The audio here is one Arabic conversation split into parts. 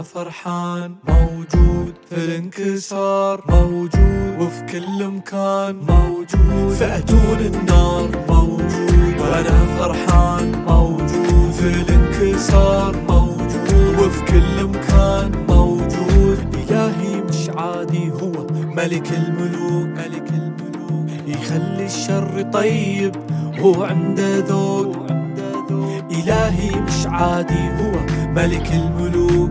وأنا فرحان. موجود في الانكسار موجود وفي كل مكان موجود في أتون النار موجود وأنا فرحان. موجود في الانكسار موجود وفي كل مكان موجود. إلهي مش عادي هو ملك الملوك. ملك الملوك. يخلي الشر طيب هو عنده ذوق. إلهي مش عادي هو ملك الملوك.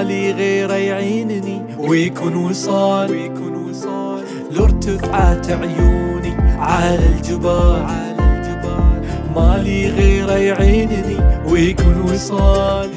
مالي غيره يعينني ويكون وصال ويكون وصال لو ارتفعت عيوني على الجبال على الجبال مالي غيره يعينني ويكون وصال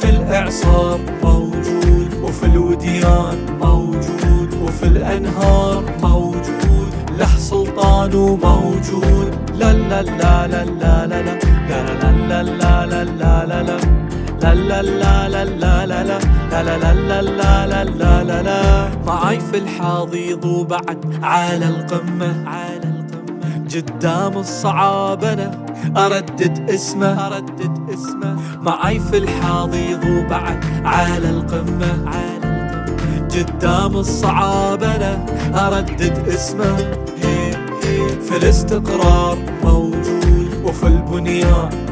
في الاعصار موجود وفي الوديان موجود وفي الانهار موجود له سلطان موجود لا لا لا لا لا لا لا لا لا لا لا لا لا لا لا لا لا لا لا لا لا لا لا لا لا لا معاي في الحاضيض وبعد على القمة على القمة قدام الصعاب أنا اردد اسمه اردد اسمه معاي في الحاضيض وبعد على القمة على القمة قدام الصعاب أنا اردد اسمه في الاستقرار موجود وفي البنيان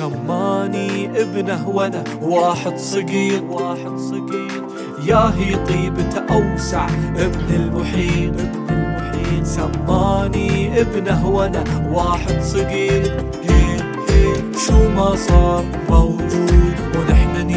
سماني ابنه وأنا واحد صغير. واحد صغير يا هي طيبته المحيط من المحيط. سماني ابنه وأنا واحد صغير. هي هي شو ما صار موجود ونحن